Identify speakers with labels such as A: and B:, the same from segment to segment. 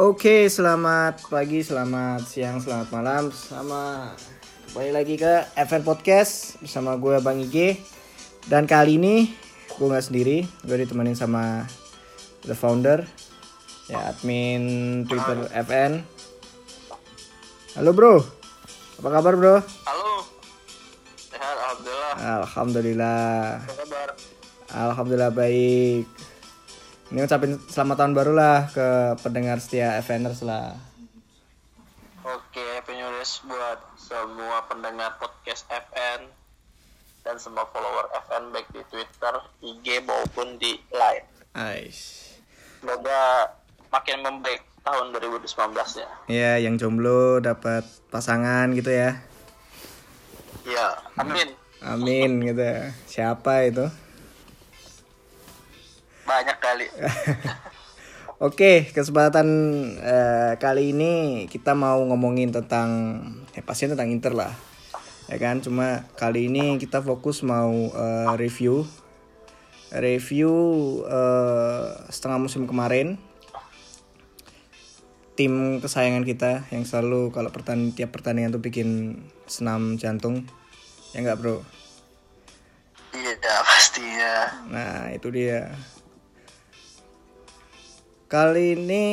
A: Oke, selamat pagi, selamat siang, selamat malam, sama kembali lagi ke FN Podcast bersama gue Bang Ige. Dan kali ini gue nggak sendiri, gue ditemenin sama the founder, ya admin Twitter FN. Halo bro, apa kabar bro?
B: Halo. Sehat, alhamdulillah.
A: Alhamdulillah,
B: Apa kabar?
A: alhamdulillah baik. Ini ucapin selamat tahun baru lah ke pendengar setia FNers lah.
B: Oke, year buat semua pendengar podcast FN dan semua follower FN baik di Twitter, IG maupun di Line.
A: Ais.
B: Semoga makin membaik tahun 2019 ya.
A: Ya, yang jomblo dapat pasangan gitu ya.
B: Ya, amin.
A: Amin gitu. Siapa itu?
B: Banyak kali.
A: Oke, kesempatan eh, kali ini kita mau ngomongin tentang ya pasti tentang Inter lah. Ya kan, cuma kali ini kita fokus mau eh, review review eh, setengah musim kemarin tim kesayangan kita yang selalu kalau pertandingan tiap pertandingan tuh bikin senam jantung ya nggak bro
B: Iya, pastinya.
A: Nah, itu dia. Kali ini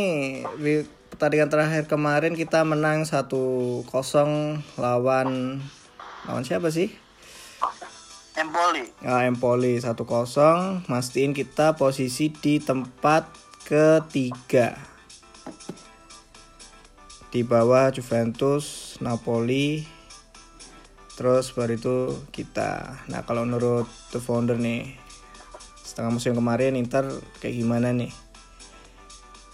A: di pertandingan terakhir kemarin kita menang 1-0 lawan lawan siapa sih?
B: Empoli.
A: Ah, Empoli 1-0. Mastiin kita posisi di tempat ketiga. Di bawah Juventus, Napoli, terus baru itu kita. Nah, kalau menurut The Founder nih, setengah musim kemarin Inter kayak gimana nih?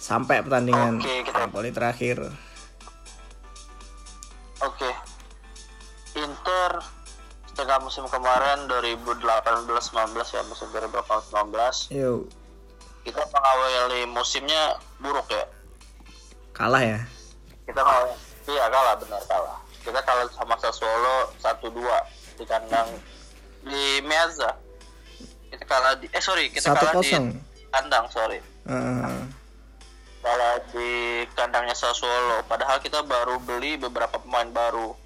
A: Sampai pertandingan
B: Oke, kita-
A: Napoli terakhir.
B: Oke. Inter setengah musim kemarin 2018-19 ya musim 2018
A: Yuk,
B: kita mengawali musimnya buruk ya
A: kalah ya.
B: kita kalah iya kalah benar kalah kita kalah sama Sassuolo 1-2 di kandang di Meazza kita kalah di eh sorry kita kalah di
A: 1-0.
B: kandang sorry
A: Heeh.
B: Di kandangnya Sassuolo. Padahal kita baru beli beberapa pemain baru.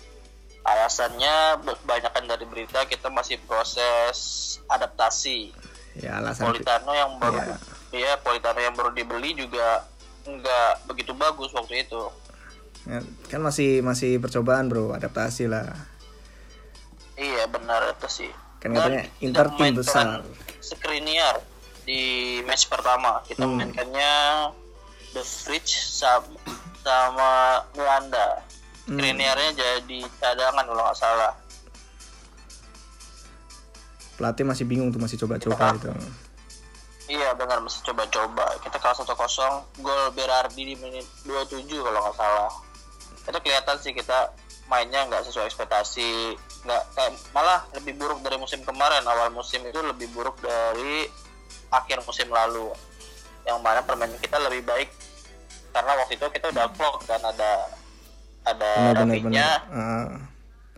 B: Alasannya kebanyakan dari berita kita masih proses adaptasi.
A: Ya alasan
B: Politano yang baru
A: Iya.
B: iya Politano yang baru dibeli juga nggak begitu bagus waktu itu.
A: Ya, kan masih masih percobaan bro. Adaptasi lah.
B: Iya benar itu sih
A: Kan katanya Inter tim besar.
B: Skriniar di match pertama. Kita
A: Hmm.
B: mainkannya The Fridge sama sama Belanda
A: Hmm.
B: Skriniarnya jadi cadangan kalau nggak salah
A: pelatih masih bingung tuh masih coba-coba itu
B: Iya benar mesti coba-coba. Kita kalah 1-0, gol Berardi di menit 27 kalau nggak salah. Itu kelihatan sih kita mainnya nggak sesuai ekspektasi, nggak kayak malah lebih buruk dari musim kemarin. Awal musim itu lebih buruk dari akhir musim lalu. Yang mana permainan kita lebih baik karena waktu itu kita udah vlog kan ada ada
A: benar
B: Rafinha,
A: benar Ah,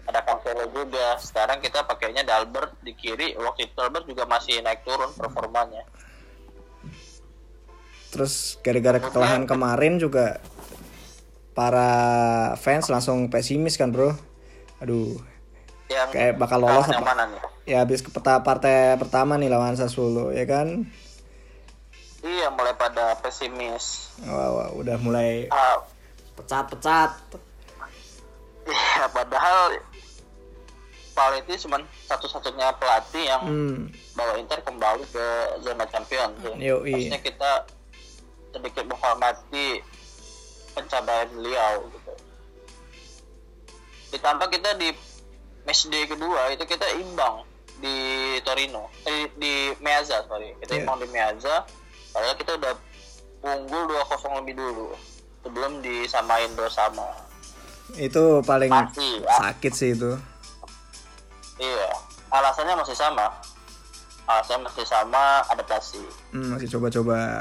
B: ada Cancelo juga. Sekarang kita pakainya Dalbert di kiri. Waktu itu Dalbert juga masih naik turun performanya.
A: terus gara-gara kekalahan kemarin juga para fans langsung pesimis kan bro aduh
B: yang
A: kayak bakal lolos apa
B: mana nih?
A: ya habis ke peta partai pertama nih lawan Sassuolo ya kan
B: Iya mulai pada pesimis.
A: wah, wah, udah mulai
B: Ah,
A: pecat-pecat
B: iya padahal Spalletti cuma satu-satunya pelatih yang
A: hmm
B: bawa Inter kembali ke zona champion.
A: Yoi.
B: Maksudnya kita sedikit menghormati pencapaian beliau gitu. Ditambah kita di match day kedua itu kita imbang di Torino, eh, di Meazza sorry, kita
A: Iya.
B: imbang di Meazza. Padahal kita udah unggul 2-0 lebih dulu sebelum disamain dua sama.
A: itu paling
B: Masih, ah.
A: sakit sih itu
B: Iya, alasannya masih sama. Alasannya masih sama, adaptasi.
A: hmm, masih coba-coba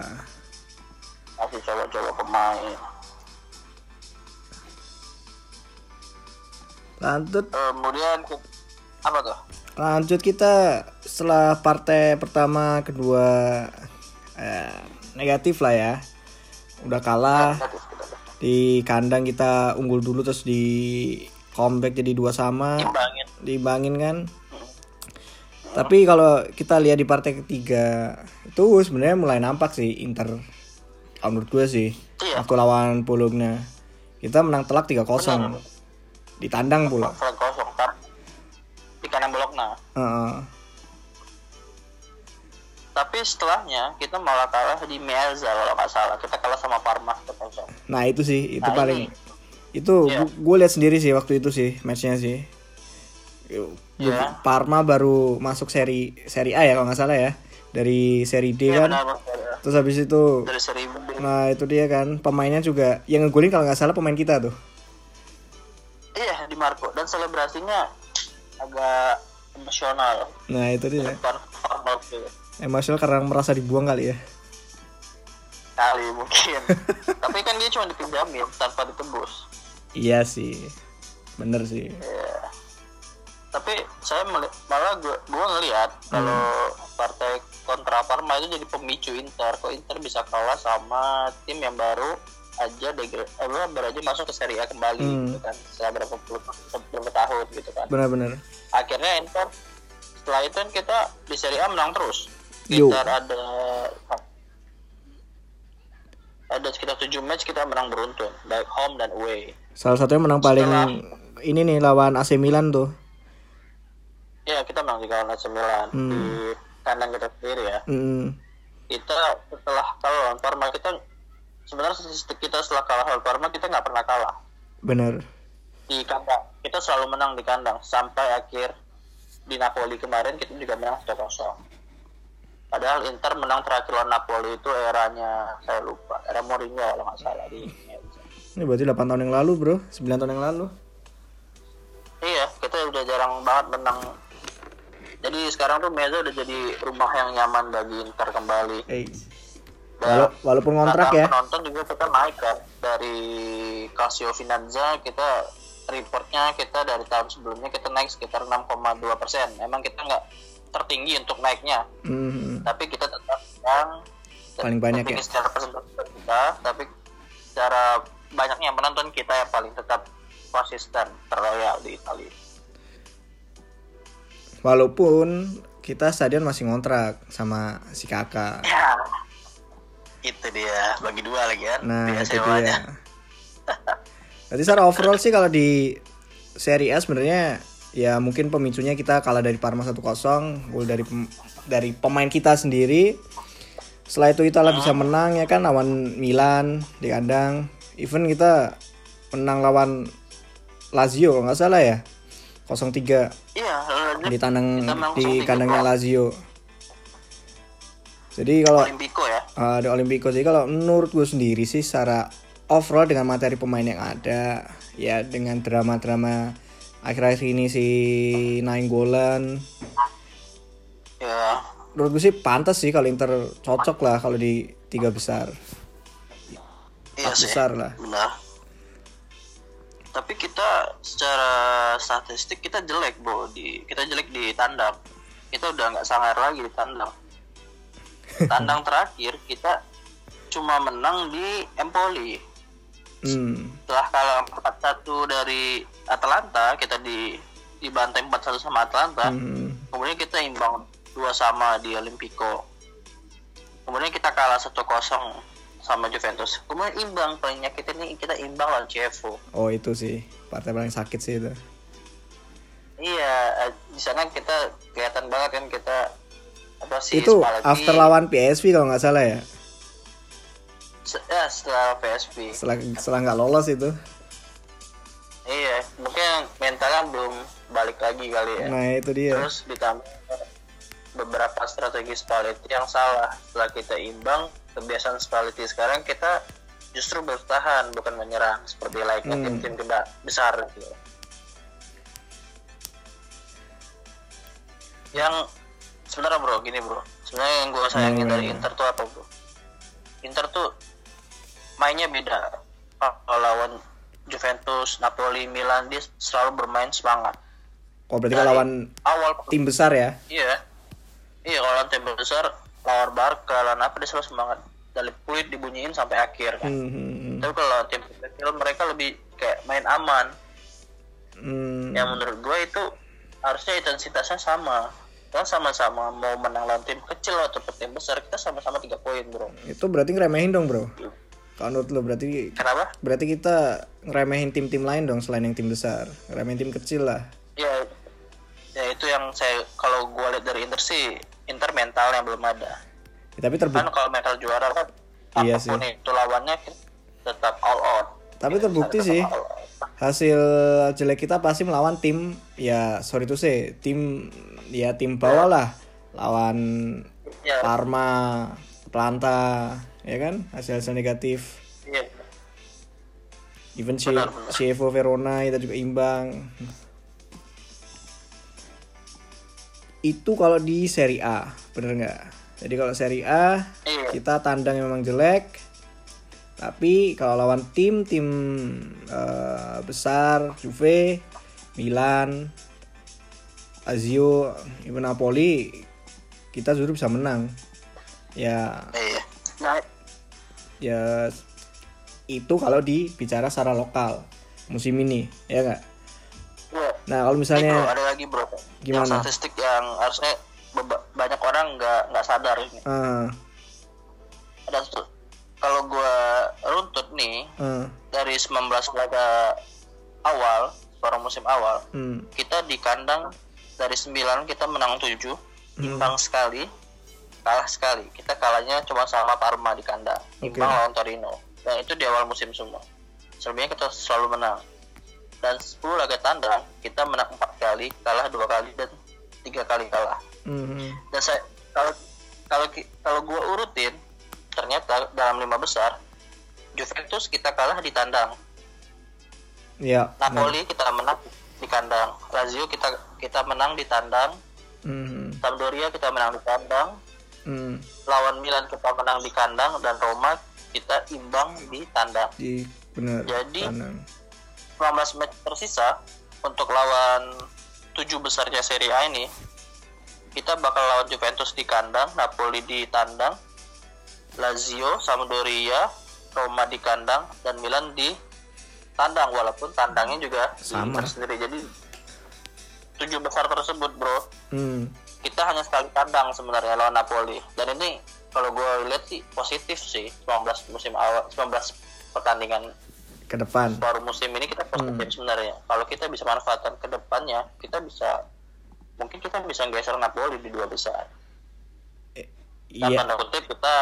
B: Masih coba-coba pemain.
A: lanjut
B: Kemudian ke- apa tuh?
A: lanjut kita setelah partai pertama kedua eh, negatif lah ya. Udah kalah. Di kandang kita unggul dulu terus di comeback jadi dua sama. Diimbangin. Kan? Tapi kalau kita lihat di partai ketiga itu sebenarnya mulai nampak sih Inter. Kalau menurut gue sih
B: Iya.
A: waktu lawan Bologna. Kita menang telak 3-0 di tandang pula.
B: Di kanan Bologna. Tapi setelahnya kita malah kalah di Meazza kalau nggak salah. Kita kalah sama Parma
A: nah itu sih itu
B: Nah,
A: paling
B: ini.
A: itu
B: Iya.
A: gue lihat sendiri sih waktu itu sih matchnya sih. Gua-
B: Iya.
A: Parma baru masuk seri seri A ya kalau nggak salah ya. Dari seri D
B: Iya
A: kan.
B: benar benar.
A: terus habis itu
B: dari seri B.
A: nah itu dia kan. Pemainnya juga yang ngegolin kalau nggak salah pemain kita tuh.
B: Iya di Marco. Dan selebrasinya agak emosional.
A: Nah itu dia.
B: Depan Arnold gitu
A: emosional karena merasa dibuang kali ya?
B: Kali mungkin. Tapi kan dia cuma dipinjamin tanpa ditebus.
A: Iya sih. Bener sih.
B: Iya. tapi saya malah gua, gua ngelihat kalau partai kontra Parma itu jadi pemicu Inter. Kok Inter bisa kalah sama tim yang baru aja degra eh, baru aja masuk ke Serie A kembali
A: Hmm.
B: gitu kan setelah berapa puluh berapa tahun gitu kan.
A: Benar-benar
B: akhirnya Inter setelah itu kan kita di Serie A menang terus.
A: Yo.
B: sekitar ada ada sekitar 7 match kita menang beruntun baik home dan away.
A: Salah satunya menang paling
B: Setelah-
A: ini nih lawan AC Milan tuh.
B: Ya kita menang di kawasan 9
A: Hmm.
B: di kandang kita sendiri ya.
A: Mm,
B: kita setelah kalah lawan Parma kita sebenarnya statistik kita setelah kalah lawan Parma kita nggak pernah kalah.
A: Bener.
B: Di kandang. Kita selalu menang di kandang sampai akhir di Napoli kemarin kita juga menang 1-0 padahal Inter menang terakhir lawan Napoli itu eranya saya lupa era Mourinho kalau nggak salah di
A: ini berarti 8 tahun yang lalu bro. 9 tahun yang lalu.
B: Iya kita udah jarang banget menang. Jadi sekarang tuh Meza udah jadi rumah yang nyaman bagi Inter kembali. Dan
A: wala- walaupun kontrak ya.
B: penonton juga kita naik kan dari Casio Finanza kita reportnya kita dari tahun sebelumnya kita naik sekitar 6,2 persen. Emang kita nggak tertinggi untuk naiknya.
A: Mm,
B: tapi kita tetap yang
A: Paling banyak ya?
B: secara persentase kita tapi secara banyaknya penonton kita yang paling tetap konsisten terloyal di Italia
A: walaupun kita stadion masih ngontrak sama si kakak.
B: Ya itu dia bagi dua lagi kan
A: Nah, itu dia. Berarti secara overall sih kalau di Serie A sebenarnya ya mungkin pemicunya kita kalah dari Parma 1-0, gol dari pem- dari pemain kita sendiri. Setelah itu kita lah bisa menang ya kan lawan Milan di kandang. Even kita menang lawan Lazio kalau nggak salah ya. 0-3
B: iya
A: di tandang di
B: 0-3
A: kandangnya. Lazio. Jadi kalau
B: Olimpico ya
A: Uh, di Olimpico sih kalau menurut gue sendiri sih secara overall dengan materi pemain yang ada ya dengan drama-drama akhir-akhir ini si Naing Golan
B: ya.
A: Menurut gue sih pantas sih kalau Inter cocok lah kalau di tiga besar.
B: Iya sih
A: besar lah.
B: benar. Tapi kita secara statistik kita jelek bro di kita jelek di tandang. Kita udah nggak sangar lagi di tandang. Tandang terakhir kita cuma menang di Empoli
A: hmm,
B: setelah kalah 4-1 dari Atalanta kita di dibantai 4-1 sama Atalanta
A: hmm,
B: kemudian kita imbang dua sama di Olimpico. Kemudian kita kalah 1-0 sama Juventus. Kemudian imbang paling ini kita imbang lawan Chievo.
A: Oh itu sih. Partai paling sakit sih itu.
B: Iya eh, di sana kita kelihatan banget kan kita apa sih
A: itu after lawan PSV kalau nggak salah ya
B: ya setelah PSV
A: setelah setelah nggak lolos itu?
B: Iya mungkin mentalnya belum balik lagi kali ya.
A: Nah itu dia.
B: Terus ditambah beberapa strategi Spalletti yang salah. Setelah kita imbang kebiasaan Spalletti sekarang kita justru bertahan bukan menyerang seperti layaknya
A: Hmm.
B: tim-tim gede besar gitu. yang sebenarnya bro gini bro. Sebenarnya yang gue sayangin
A: Hmm.
B: dari Inter tuh apa bro? Inter tuh mainnya beda kalau lawan Juventus, Napoli, Milan dia selalu bermain semangat
A: oh berarti kalau lawan
B: awal
A: tim besar ya
B: Iya. Iya kalau lawan tim besar lawan Barca lawan apa dia selalu semangat. Dari kulit dibunyiin sampai akhir kan.
A: Hmm, hmm, hmm. Hmm.
B: tapi kalau tim kecil mereka lebih kayak main aman
A: Hmm.
B: yang menurut gue itu harusnya intensitasnya sama kan sama-sama mau menang lawan tim kecil atau tim besar kita sama-sama tiga poin bro
A: Itu berarti ngeremehin dong, Bro. Kalau menurut lo berarti
B: kenapa?
A: berarti kita ngeremehin tim-tim lain dong selain yang tim besar. Ngeremehin tim kecil lah.
B: ya ya itu yang saya kalau gue lihat dari Inter sih Inter mental yang belum ada.
A: Ya, tapi
B: kan
A: terbukti
B: kalau mental juara kan
A: Iya
B: apa pun itu lawannya tetap all out.
A: Tapi terbukti sih hasil jelek kita pasti melawan tim ya sorry tuh sih tim ya tim bawah lah. Lawan
B: ya.
A: Parma, Planta, ya kan hasil hasil negatif.
B: iya
A: Even C
B: Benar, benar.
A: Chievo Verona kita juga imbang. Itu kalau di Serie A, bener nggak? Jadi kalau Serie A
B: iya
A: kita tandang memang jelek. Tapi kalau lawan tim tim eh, besar, Juve, Milan, Lazio, even Napoli, kita justru bisa menang. Ya,
B: iya
A: ya itu kalau dibicara secara lokal musim ini, ya nggak?
B: iya.
A: Nah kalau
B: Ini bro,
A: misalnya,
B: ada lagi bro. Yang
A: Gimana?
B: statistik yang harusnya banyak orang nggak nggak sadar ini.
A: Ah,
B: ada kalau gua runtut nih
A: ah,
B: dari 19 laga awal separuh musim awal
A: hmm,
B: kita di kandang dari 9 kita menang 7 imbang sekali kalah sekali. Kita kalahnya cuma sama Parma di kandang.
A: Oke.
B: imbang lawan Torino. Dan itu di awal musim semua. Selebihnya kita selalu menang. Dan 10 laga tandang kita menang 4 kali kalah dua kali dan tiga kali kalah.
A: Hmm,
B: dan saya kalau kalau kalau gua urutin ternyata dalam lima besar Juventus kita kalah di tandang.
A: Ya,
B: Napoli kita menang di kandang. Lazio kita kita menang di tandang.
A: Hmm,
B: Sampdoria kita menang di kandang
A: hmm,
B: lawan Milan kita menang di kandang dan Roma kita imbang di tandang
A: di bener.
B: Jadi-
A: tandang.
B: 19 match tersisa untuk lawan tujuh besarnya Serie A ini kita bakal lawan Juventus di kandang Napoli di tandang Lazio Sampdoria Roma di kandang dan Milan di tandang walaupun tandangnya juga di
A: Sama.
B: Sendiri jadi tujuh besar tersebut bro
A: Hmm,
B: kita hanya sekali tandang sebenarnya lawan Napoli. Dan ini kalau gue lihat sih positif sih. 19 musim awal 19 pertandingan
A: ke depan.
B: baru musim ini kita positif sebenarnya. Kalau kita bisa manfaatkan ke depannya kita bisa mungkin kita bisa geser Napoli di dua besar. Dan
A: Iya,
B: tanda kutip kita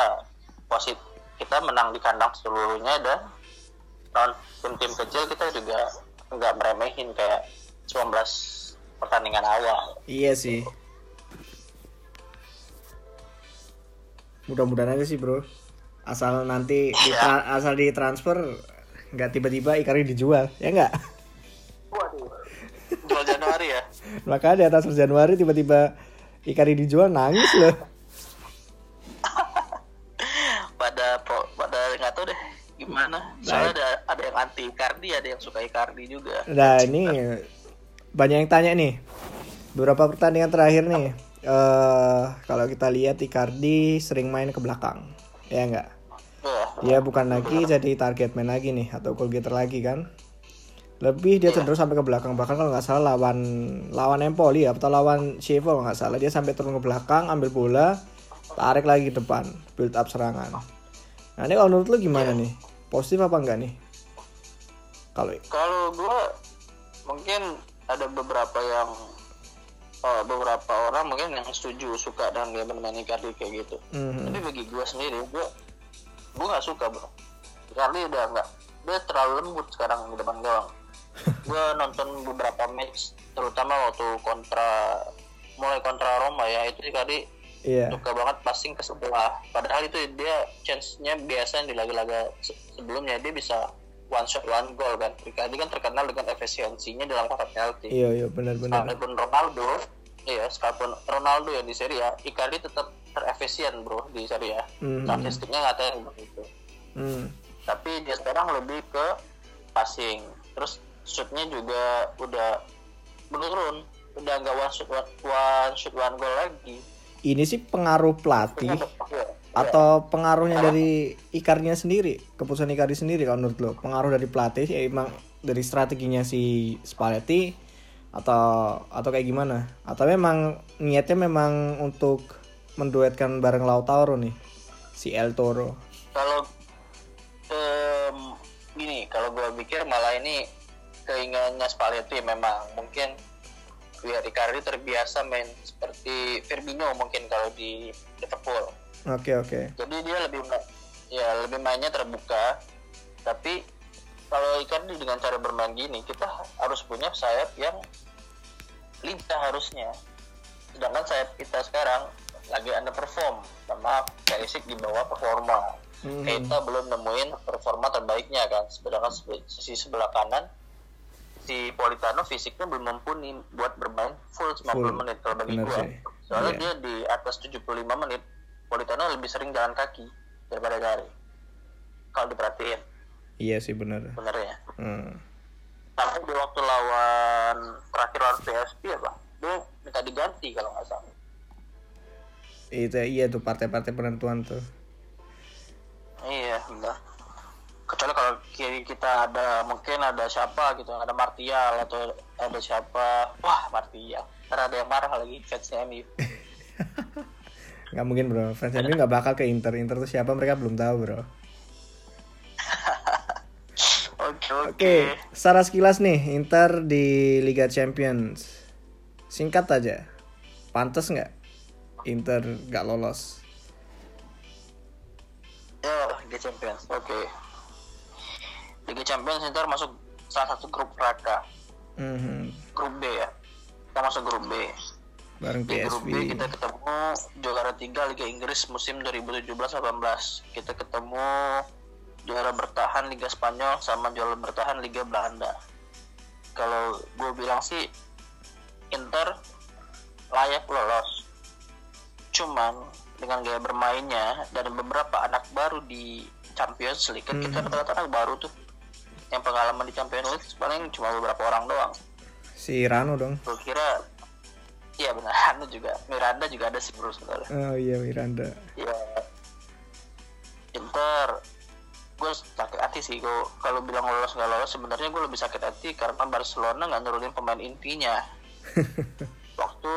B: positif kita menang di kandang seluruhnya dan lawan tim-tim kecil kita juga nggak meremehin kayak 19 pertandingan awal.
A: Iya sih. Mudah-mudahan aja sih bro. Asal nanti di
B: Iya.
A: asal di transfer nggak tiba-tiba Ikari dijual, ya nggak?
B: waduh jual Januari ya
A: Maka di atas Januari tiba-tiba Ikari dijual nangis loh.
B: pada pro, pada nggak tahu deh gimana soalnya ada ada yang anti Icardi ada yang suka Icardi juga
A: Nah ini banyak yang tanya nih. Beberapa pertandingan terakhir nih. Eh kalau kita lihat Icardi sering main ke belakang, ya nggak?
B: Wah,
A: Dia bukan lagi jadi target man lagi nih atau goal getter lagi kan? Lebih dia cenderung sampai ke belakang bahkan kalau nggak salah lawan lawan Empoli ya atau lawan Chievo kalau nggak salah dia sampai turun ke belakang ambil bola tarik lagi ke depan build up serangan. Nah ini kalau menurut lu gimana nih? Positif apa enggak nih? Kalau
B: kalau gue mungkin ada beberapa yang oh, beberapa orang mungkin yang setuju suka dengan dia bermain Icardi kayak gitu.
A: Mhm.
B: tapi bagi gue sendiri gue gue nggak suka bro. Icardi udah nggak dia terlalu lembut sekarang di depan gawang gue nonton beberapa match terutama waktu kontra mulai kontra Roma ya itu Icardi
A: iya.
B: suka banget passing ke sebelah. Padahal itu dia chance-nya biasa di laga-laga se- sebelumnya dia bisa one shot one goal kan. Icardi kan terkenal dengan efisiensinya dalam kotak penalti.
A: Iya iya benar-benar.
B: sekalipun Ronaldo iya sekalipun Ronaldo yang di Serie A. Icardi tetap terefisien bro di Serie A.
A: Mhm.
B: statistiknya ngatain begitu
A: Hmm.
B: tapi dia sekarang lebih ke passing. Terus shootnya juga udah menurun. Udah nggak one shot one, one shot one goal lagi.
A: Ini sih pengaruh pelatih.
B: Iya,
A: atau pengaruhnya dari Icardi sendiri? Keputusan Icardi sendiri kalau menurut lo? Pengaruh dari pelatih ya emang dari strateginya si Spalletti atau atau kayak gimana? Atau memang niatnya memang untuk menduetkan bareng Lautaro nih si El Toro?
B: Kalau em, gini kalau gue pikir malah ini keinginannya Spalletti memang mungkin biar Icardi terbiasa main seperti Firmino mungkin kalau di Liverpool.
A: Oke oke.
B: Jadi dia lebih ya lebih mainnya terbuka. Tapi kalau Icardi dengan cara bermain gini kita harus punya sayap yang lincah harusnya. Sedangkan sayap kita sekarang lagi underperform. Sama Perisic di bawah performa.
A: Mhm.
B: kita belum nemuin performa terbaiknya kan? Sedangkan sisi sebelah kanan si Politano fisiknya belum mumpuni buat bermain full 90
A: Full.
B: menit kalau bagi soalnya
A: Iya.
B: dia di atas 75 menit Politano lebih sering jalan kaki daripada Gary. Kalau diperhatiin.
A: Iya sih bener
B: benernya
A: hmm.
B: Tapi di waktu lawan terakhir lawan PSP apa dia minta diganti kalau nggak salah.
A: Itu iya tuh partai-partai penentuan tuh.
B: Iya benar. Kecuali kalau kiri kita ada mungkin ada siapa gitu ada Martial atau ada siapa. Wah Martial. Ntar ada yang marah lagi fansnya MU
A: nggak mungkin bro. Fans MU nggak bakal ke Inter. Inter tuh siapa mereka belum tahu bro
B: oke Oke,
A: secara sekilas nih Inter di Liga Champions. Singkat aja. Pantes nggak Inter nggak lolos?
B: ya Liga Champions oke Liga Champions Inter masuk salah satu grup raka
A: Mhm.
B: grup B ya kita masuk grup B
A: Bareng
B: di grup. B kita ketemu juara tiga Liga Inggris musim 2017-18 kita ketemu juara bertahan Liga Spanyol sama juara bertahan Liga Belanda. Kalau gue bilang sih Inter layak lolos. Cuman dengan gaya bermainnya dan beberapa anak baru di Champions League kan kita rata-rata anak baru tuh. Yang pengalaman di Champions League paling cuma beberapa orang doang.
A: Si Rano dong.
B: gue kira iya benar Anu juga Miranda juga ada sih bro sebenarnya
A: Oh iya Miranda.
B: ya Inter gue sakit hati sih gue kalau bilang lolos nggak lolos sebenarnya gue lebih sakit hati karena Barcelona nggak nurunin pemain intinya waktu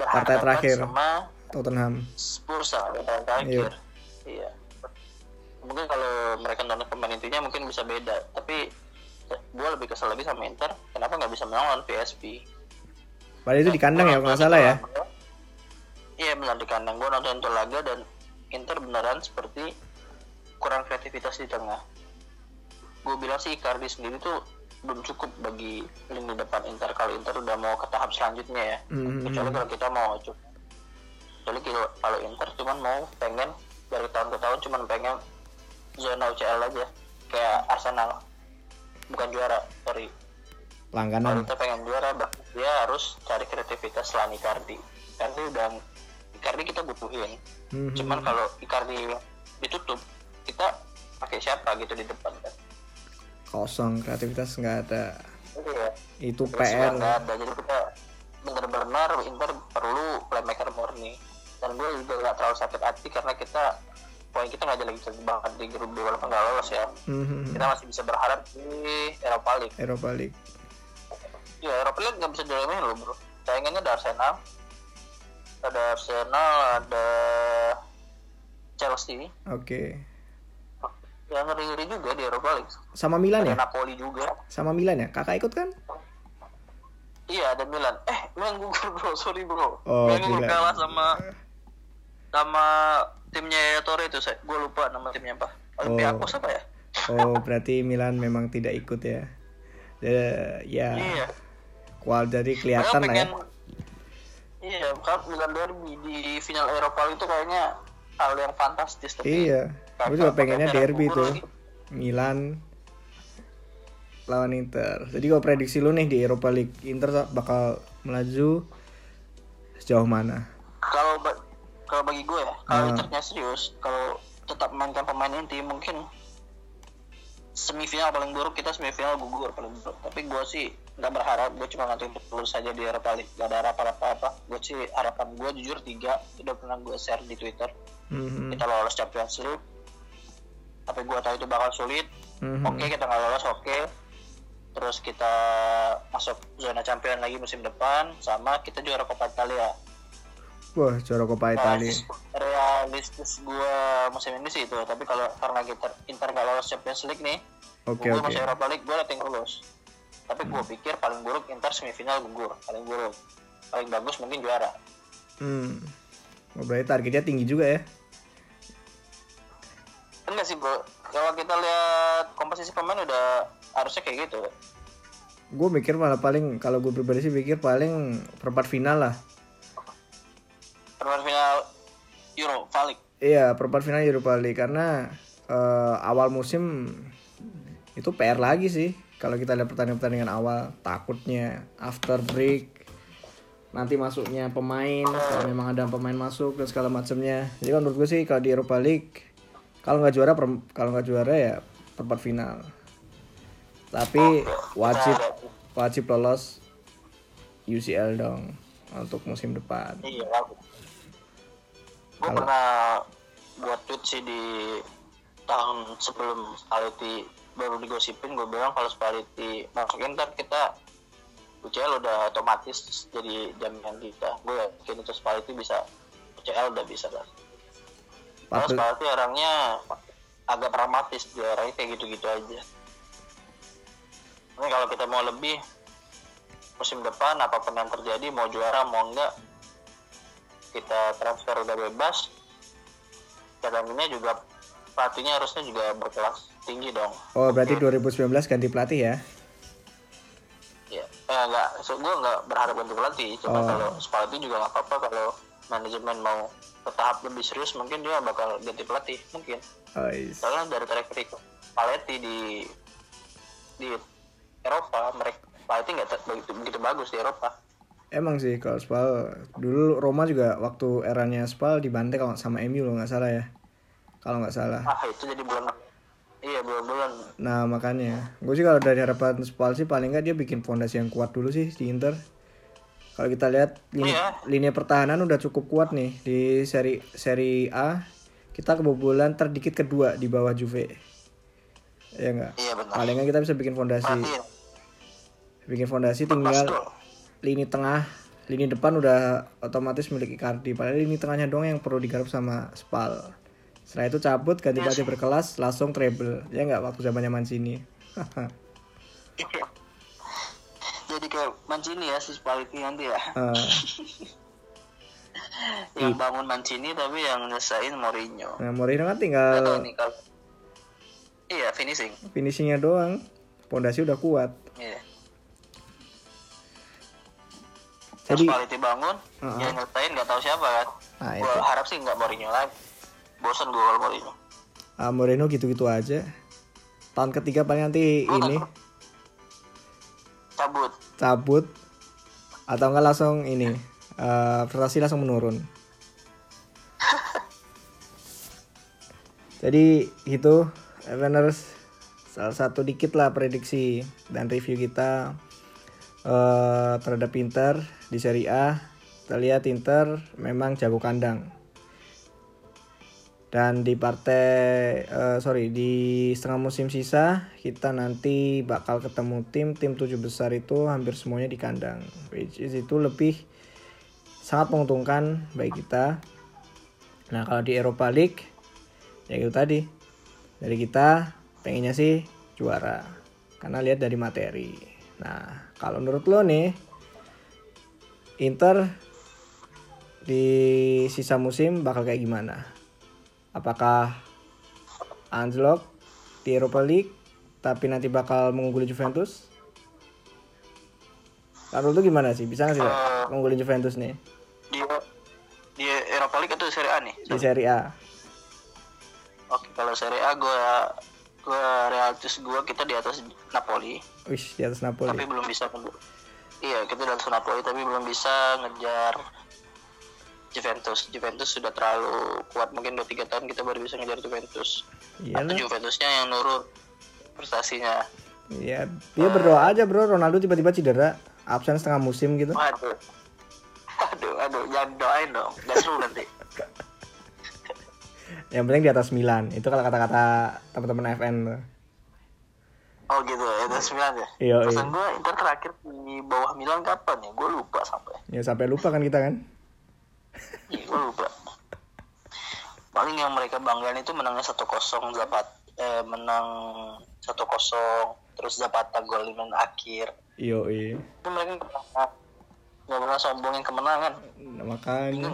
A: Partai terakhir.
B: sama
A: Tottenham.
B: Spurs lah partai terakhir iya mungkin kalau mereka nurunin pemain intinya mungkin bisa beda tapi gue lebih kesel lagi sama Inter kenapa nggak bisa menang lawan PSV
A: Padahal itu di kandang ya kalau nggak salah ya.
B: Iya benar di kandang. Gue nonton itu laga dan Inter beneran seperti kurang kreativitas di tengah. Gue bilang sih Icardi sendiri tuh belum cukup bagi lini depan Inter kalau Inter udah mau ke tahap selanjutnya ya.
A: Mhm.
B: Kecuali kalau kita mau cukup. Kecuali kalau- kalau Inter cuman mau pengen dari tahun ke tahun cuman pengen zona UCL aja kayak Arsenal bukan juara sorry kalau
A: Langganan.
B: kita pengen juara dia harus cari kreativitas selain Icardi Icardi udah Icardi kita butuhin
A: Mhm.
B: cuman kalau Icardi ditutup kita pakai siapa gitu di depan kan
A: Kosong kreativitas nggak ada.
B: Iya.
A: Itu
B: Terus
A: PR.
B: nggak ada jadi kita benar-benar Inter perlu playmaker murni dan gue juga nggak terlalu sakit hati karena kita poin kita nggak lagi jelek banget di grup B walaupun nggak lolos ya
A: Mhm.
B: kita masih bisa berharap di Eropa League
A: Eropa League.
B: Ya Eropa League nggak bisa diremehin loh bro. Saingannya ada Arsenal, ada Arsenal, ada Chelsea.
A: Oke.
B: Yang ngeri-ngeri juga di Eropa League.
A: Sama Milan
B: Ada
A: ya?
B: Napoli juga.
A: Sama Milan ya? Kakak ikut kan?
B: Iya ada Milan. Eh Milan gugur bro, sorry bro.
A: Oh,
B: Milan gugur kalah sama sama timnya Torre itu saya. Gue lupa nama timnya apa. Olympiakos apa ya?
A: Oh, berarti Milan memang tidak ikut ya. Ya, ya
B: Iya.
A: kual dari kelihatan lah ya.
B: Iya, kan Milan derby di final Eropa itu kayaknya hal yang fantastis tapi
A: Iya. Aku juga pengennya derby tuh. Milan lawan Inter. Jadi gue prediksi lu nih di Eropa League Inter bakal melaju sejauh mana?
B: kalau ba- kalau bagi gue ya kalau
A: Ah.
B: Internya serius kalau tetap mainkan pemain inti mungkin semifinal paling buruk kita semifinal gugur paling buruk tapi gue sih nggak berharap gue cuma nanti lulus saja di Europa League gak ada harapan apa apa gue sih harapan gue jujur tiga udah pernah gue share di Twitter
A: Mhm.
B: kita lolos Champions League tapi gue tahu itu bakal sulit
A: Mhm.
B: oke kita nggak lolos oke terus kita masuk zona champion lagi musim depan sama kita juara Coppa Italia
A: Wah, juara Coppa Italia.
B: Realistis, realistis gue musim ini sih itu tapi kalau karena kita Inter nggak lolos Champions League nih
A: Oke,
B: gue
A: oke.
B: masih Europa League gue letting lulus tapi gue pikir paling buruk Inter semifinal gugur paling buruk paling bagus mungkin juara
A: Hmm. Oh, berarti targetnya tinggi juga ya.
B: Enggak sih bro kalau kita lihat komposisi pemain udah harusnya kayak gitu
A: Gue mikir malah paling kalau gue pribadi sih pikir paling perempat final lah.
B: perempat final Europa League
A: Iya, perempat final Europa League karena eh, awal musim itu PR lagi sih. Kalau kita lihat pertandingan-pertandingan awal, takutnya after break nanti masuknya pemain, kalau memang ada pemain masuk dan segala macamnya. Jadi kalau menurut gue sih kalau di Europa League kalau nggak juara kalau nggak juara ya perempat final. Tapi wajib wajib lolos UCL dong untuk musim depan.
B: iya gue pernah buat tweet sih di tahun sebelum Spalletti baru digosipin gue bilang kalau Spalletti masuk Inter kita UCL udah otomatis jadi jaminan kita gue yakin itu Spalletti bisa UCL udah bisa lah
A: Patut-
B: Spalletti orangnya agak pragmatis dia orangnya kayak gitu-gitu aja. Ini kalau kita mau lebih musim depan apa pun yang terjadi mau juara mau enggak kita transfer udah bebas cadangannya juga pelatihnya harusnya juga berkelas tinggi dong.
A: Oh, berarti 2019 ganti pelatih ya?
B: ya eh, enggak so, gue nggak berharap ganti pelatih cuma
A: Oh.
B: kalau Spalletti juga nggak apa-apa kalau manajemen mau ke tahap lebih serius mungkin dia bakal ganti pelatih mungkin
A: Oh,
B: soalnya dari track record Spalletti di di Eropa mereka Spalletti nggak begitu, begitu bagus di Eropa
A: Emang sih kalau Spal dulu Roma juga waktu eranya Spal dibantai kalau sama MU loh nggak salah ya. Kalau nggak salah.
B: ah itu jadi bulan iya bulan-bulan
A: Nah makanya gue sih kalau dari harapan Spal sih paling nggak dia bikin fondasi yang kuat dulu sih di Inter. Kalau kita lihat lini,
B: Iya.
A: lini pertahanan udah cukup kuat nih di seri seri A kita kebobolan terdikit kedua di bawah Juve. Ya enggak?
B: iya benar
A: Paling nggak kita bisa bikin fondasi.
B: perhatiin
A: Bikin fondasi tinggal lini tengah, lini depan udah otomatis milik Icardi. Padahal lini tengahnya doang yang perlu digarap sama Spal. Setelah itu cabut ganti pelatih berkelas langsung treble. Ya nggak waktu zamannya Mancini.
B: jadi kayak Mancini ya si Spalletti nanti ya
A: Eh,
B: yang bangun Mancini tapi yang nyesain Mourinho
A: nah Mourinho kan tinggal
B: nih kalau iya finishing
A: finishingnya doang. Pondasi udah kuat.
B: iya
A: Jadi-
B: Spalletti bangun
A: Uh-uh.
B: yang nyesain nggak tahu siapa kan
A: Nah,
B: gua
A: itu.
B: harap sih nggak Mourinho lagi bosan gue kalau Mourinho
A: Ah, Mourinho gitu-gitu aja. Tahun ketiga paling nanti ini
B: cabut
A: cabut atau enggak langsung ini eh prestasi langsung menurun. Jadi itu Evaners salah satu dikit lah prediksi dan review kita eh terhadap Inter di Serie A. Kita lihat Inter memang jago kandang. Dan di partai eh, sorry di setengah musim sisa kita nanti bakal ketemu tim tim tujuh besar itu hampir semuanya di kandang, which is itu lebih sangat menguntungkan bagi kita. Nah kalau di Eropa League ya itu tadi dari kita pengennya sih juara karena lihat dari materi. Nah kalau menurut lo nih Inter di sisa musim bakal kayak gimana? Apakah anjlok di Europa League tapi nanti bakal mengungguli Juventus? Kalau lu gimana sih? Bisa nggak sih
B: Eh.
A: mengungguli Juventus nih
B: di di Eropa League atau Serie A nih
A: di Serie A?
B: oke kalau Serie A gue gue realistis gue kita di atas Napoli
A: Wih di atas
B: tapi
A: Napoli.
B: belum bisa iya kita di atas Napoli tapi belum bisa ngejar Juventus Juventus sudah terlalu kuat mungkin 2-3 tahun kita baru bisa ngejar Juventus atau
A: Iyalah.
B: Juventusnya yang nurun prestasinya
A: Ya, dia berdoa aja bro. Ronaldo tiba-tiba cedera, absen setengah musim gitu.
B: Waduh. Aduh, aduh, jangan doain dong. Gak seru nanti.
A: Yang penting di atas 9 Itu kalau kata-kata teman-teman FN tuh.
B: Oh gitu, itu sembilan ya.
A: Iya,
B: Pesan gue Inter terakhir di bawah Milan kapan ya? Gue lupa sampai.
A: Ya sampai lupa kan kita kan.
B: Gue lupa. Paling yang mereka banggain itu menangnya 1-0 Zapat eh, menang 1-0 terus Zapata gol di menit akhir.
A: Iyo, iya.
B: Itu mereka nggak pernah sombongin kemenangan.
A: Nah, makanya.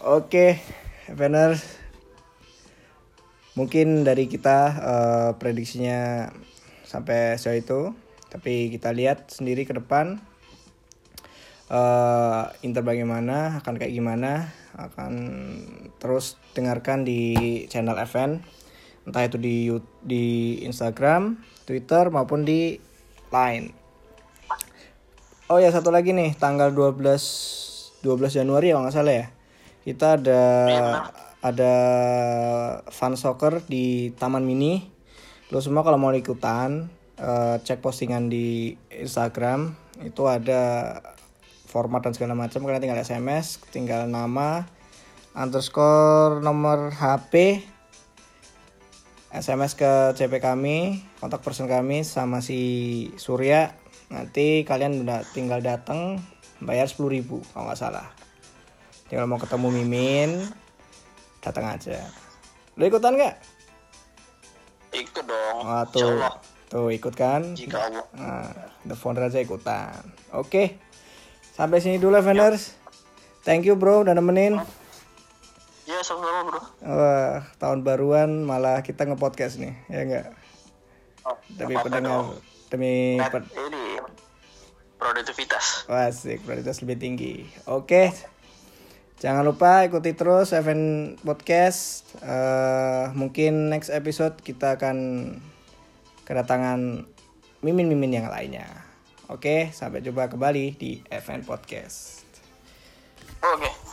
A: Oke, Veners. Mungkin dari kita eh, prediksinya sampai sejauh itu, tapi kita lihat sendiri ke depan eh, Inter bagaimana, akan kayak gimana, akan terus dengarkan di channel FN, entah itu di di Instagram, Twitter maupun di Line. Oh ya satu lagi nih tanggal 12 12 Januari ya nggak salah ya. Kita ada ada fun soccer di Taman Mini. Lo semua kalau mau ikutan eh, cek postingan di Instagram itu ada format dan segala macam kalian tinggal SMS, tinggal nama, underscore nomor HP, SMS ke CP kami, kontak person kami sama si Surya. Nanti kalian udah tinggal datang bayar 10.000 kalau nggak salah. Tinggal mau ketemu Mimin, datang aja. Lo ikutan nggak?
B: Ikut dong.
A: Wah,
B: Insya
A: tuh, tuh ikut kan?
B: Jika Allah.
A: Nah, the founder aja ikutan. Oke, sampai sini dulu Vendors. Thank you bro udah nemenin.
B: Ya sama-sama bro.
A: Wah, tahun baruan malah kita nge-podcast nih, ya enggak?
B: Oh,
A: Demi pendengar, demi
B: Net-
A: pen-
B: ini produktivitas.
A: Wasik, prioritas lebih tinggi. Oke. Jangan lupa ikuti terus Event Podcast. Eh, mungkin next episode kita akan kedatangan mimin-mimin yang lainnya. Oke, sampai jumpa kembali di Event Podcast.
B: Oke.